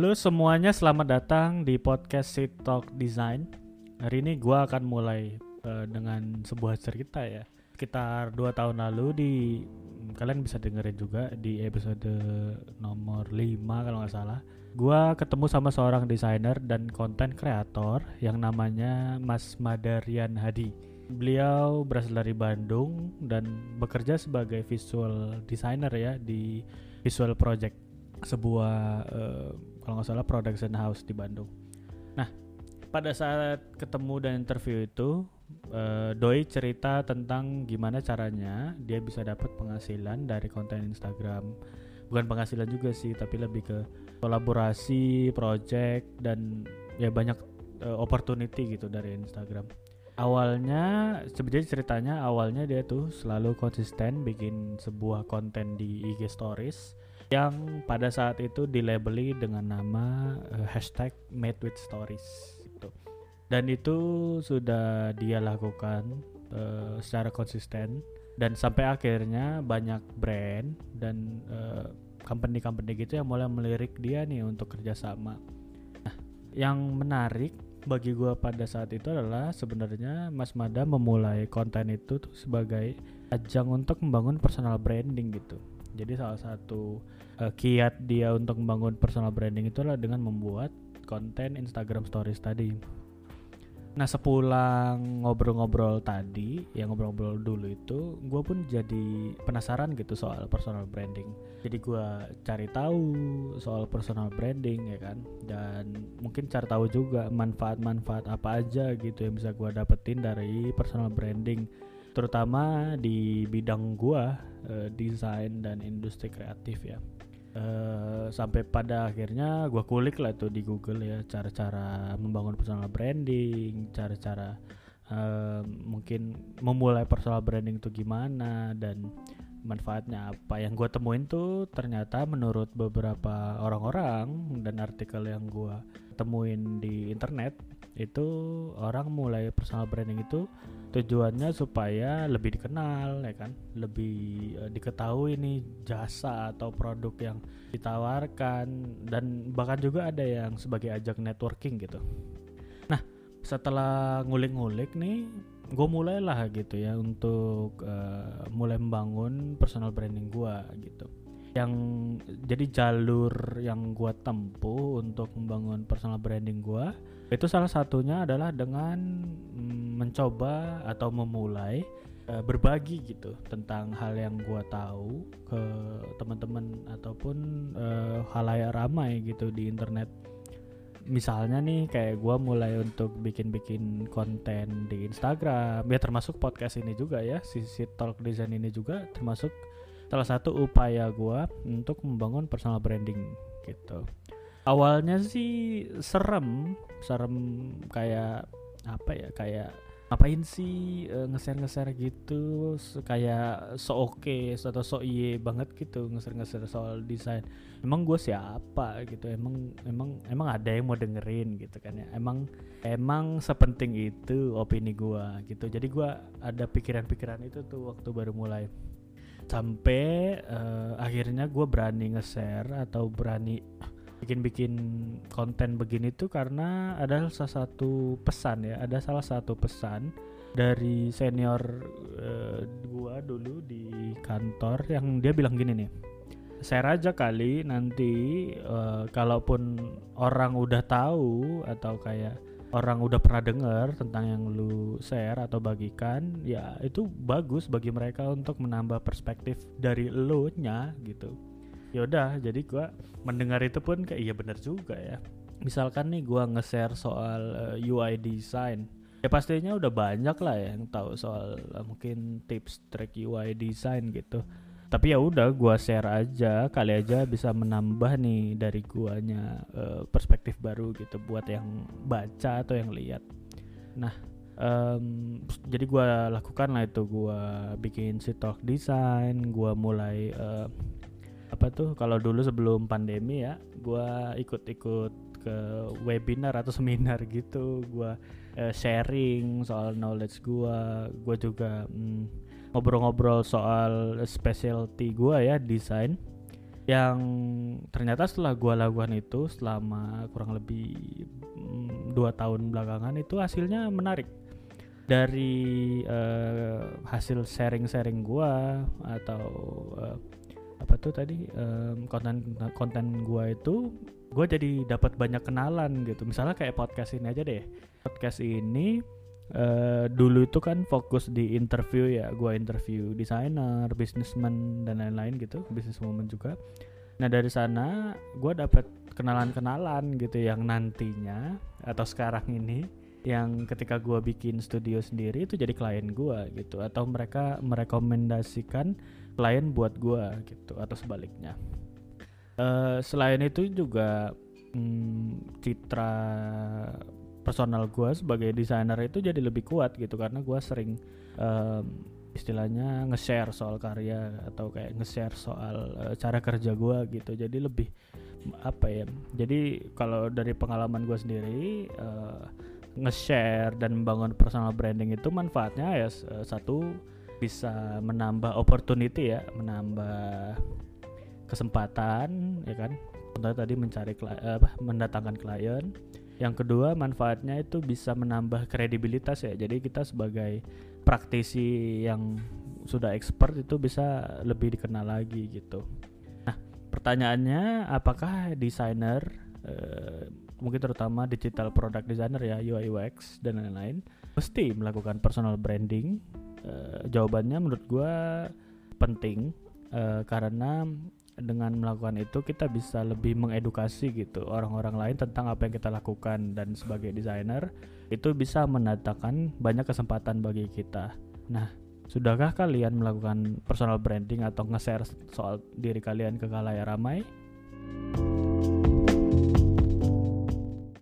Halo semuanya, selamat datang di podcast Sit Talk Design. Hari ini gua akan mulai uh, dengan sebuah cerita ya. Sekitar dua tahun lalu di kalian bisa dengerin juga di episode nomor 5 kalau nggak salah. Gua ketemu sama seorang desainer dan konten kreator yang namanya Mas Madarian Hadi. Beliau berasal dari Bandung dan bekerja sebagai visual designer ya di Visual Project, sebuah uh, kalau nggak salah production house di Bandung. Nah, pada saat ketemu dan interview itu, uh, Doi cerita tentang gimana caranya dia bisa dapat penghasilan dari konten Instagram. Bukan penghasilan juga sih, tapi lebih ke kolaborasi, project dan ya banyak uh, opportunity gitu dari Instagram awalnya sebenarnya ceritanya awalnya dia tuh selalu konsisten bikin sebuah konten di IG Stories yang pada saat itu dilabeli dengan nama uh, hashtag made with stories gitu. dan itu sudah dia lakukan uh, secara konsisten dan sampai akhirnya banyak brand dan uh, company-company gitu yang mulai melirik dia nih untuk kerjasama nah yang menarik bagi gue pada saat itu adalah sebenarnya Mas Mada memulai konten itu sebagai ajang untuk membangun personal branding gitu. Jadi salah satu uh, kiat dia untuk membangun personal branding itu adalah dengan membuat konten Instagram Stories tadi. Nah sepulang ngobrol-ngobrol tadi, yang ngobrol-ngobrol dulu itu, gue pun jadi penasaran gitu soal personal branding. Jadi gue cari tahu soal personal branding ya kan, dan mungkin cari tahu juga manfaat-manfaat apa aja gitu yang bisa gue dapetin dari personal branding, terutama di bidang gue, uh, desain dan industri kreatif ya. Uh, sampai pada akhirnya gue kulik lah tuh di Google ya cara-cara membangun personal branding, cara-cara uh, mungkin memulai personal branding itu gimana dan manfaatnya apa. Yang gue temuin tuh ternyata menurut beberapa orang-orang dan artikel yang gue temuin di internet itu orang mulai personal branding itu tujuannya supaya lebih dikenal ya kan lebih uh, diketahui nih jasa atau produk yang ditawarkan dan bahkan juga ada yang sebagai ajak networking gitu nah setelah ngulik-ngulik nih gue mulailah gitu ya untuk uh, mulai membangun personal branding gue gitu. Yang jadi jalur yang gue tempuh untuk membangun personal branding gue itu salah satunya adalah dengan mm, mencoba atau memulai uh, berbagi gitu tentang hal yang gue tahu ke teman-teman ataupun uh, halayak ramai gitu di internet misalnya nih kayak gue mulai untuk bikin-bikin konten di Instagram. Ya termasuk podcast ini juga ya sisi talk design ini juga termasuk salah satu upaya gue untuk membangun personal branding gitu. Awalnya sih serem serem kayak apa ya kayak ngapain sih uh, ngeser-ngeser gitu? Kayak so oke okay, atau so iye banget gitu ngeser-ngeser soal desain. Emang gue siapa gitu? Emang emang emang ada yang mau dengerin gitu kan ya? Emang emang sepenting itu opini gue gitu. Jadi gue ada pikiran-pikiran itu tuh waktu baru mulai. Sampai uh, akhirnya gue berani nge-share atau berani bikin-bikin konten begini tuh karena ada salah satu pesan ya ada salah satu pesan dari senior uh, gua dulu di kantor yang dia bilang gini nih share aja kali nanti uh, kalaupun orang udah tahu atau kayak orang udah pernah dengar tentang yang lu share atau bagikan ya itu bagus bagi mereka untuk menambah perspektif dari lo nya gitu ya udah jadi gue mendengar itu pun kayak iya bener juga ya. Misalkan nih gue nge-share soal uh, eh, UI design. Ya pastinya udah banyak lah ya yang tahu soal uh, mungkin tips track UI design gitu. Tapi ya udah gue share aja. Kali aja bisa menambah nih dari guanya uh, perspektif baru gitu buat yang baca atau yang lihat. Nah um, jadi gue lakukan lah itu. Gue bikin si talk design gue mulai uh, apa tuh kalau dulu sebelum pandemi ya gue ikut-ikut ke webinar atau seminar gitu. Gue uh, sharing soal knowledge gue gue juga mm, ngobrol-ngobrol soal specialty gue ya desain. Yang ternyata setelah gua lakukan itu selama kurang lebih mm, dua tahun belakangan itu hasilnya menarik. Dari uh, hasil sharing-sharing gua atau uh, apa tuh tadi um, konten konten gua itu gua jadi dapat banyak kenalan gitu. Misalnya kayak podcast ini aja deh. Podcast ini uh, dulu itu kan fokus di interview ya. Gua interview desainer businessman dan lain-lain gitu. Businesswoman juga. Nah dari sana gua dapat kenalan-kenalan gitu yang nantinya atau sekarang ini yang ketika gua bikin studio sendiri itu jadi klien gua gitu. Atau mereka merekomendasikan klien buat gua gitu atau sebaliknya. Uh, selain itu juga hmm, citra personal gue sebagai desainer itu jadi lebih kuat gitu karena gue sering um, istilahnya nge-share soal karya atau kayak nge-share soal uh, cara kerja gue gitu. Jadi lebih apa ya jadi kalau dari pengalaman gue sendiri uh, nge-share dan membangun personal branding itu manfaatnya ya uh, satu bisa menambah opportunity ya menambah kesempatan ya kan contohnya tadi mencari apa mendatangkan klien yang kedua manfaatnya itu bisa menambah kredibilitas ya. Jadi kita sebagai praktisi yang sudah expert itu bisa lebih dikenal lagi gitu. Nah, pertanyaannya apakah desainer eh, mungkin terutama digital product designer ya, UI UX dan lain-lain mesti melakukan personal branding? Eh, jawabannya menurut gue penting eh, karena dengan melakukan itu kita bisa lebih mengedukasi gitu orang-orang lain tentang apa yang kita lakukan dan sebagai desainer itu bisa mendatangkan banyak kesempatan bagi kita. Nah, sudahkah kalian melakukan personal branding atau nge-share soal diri kalian ke kalayak ramai?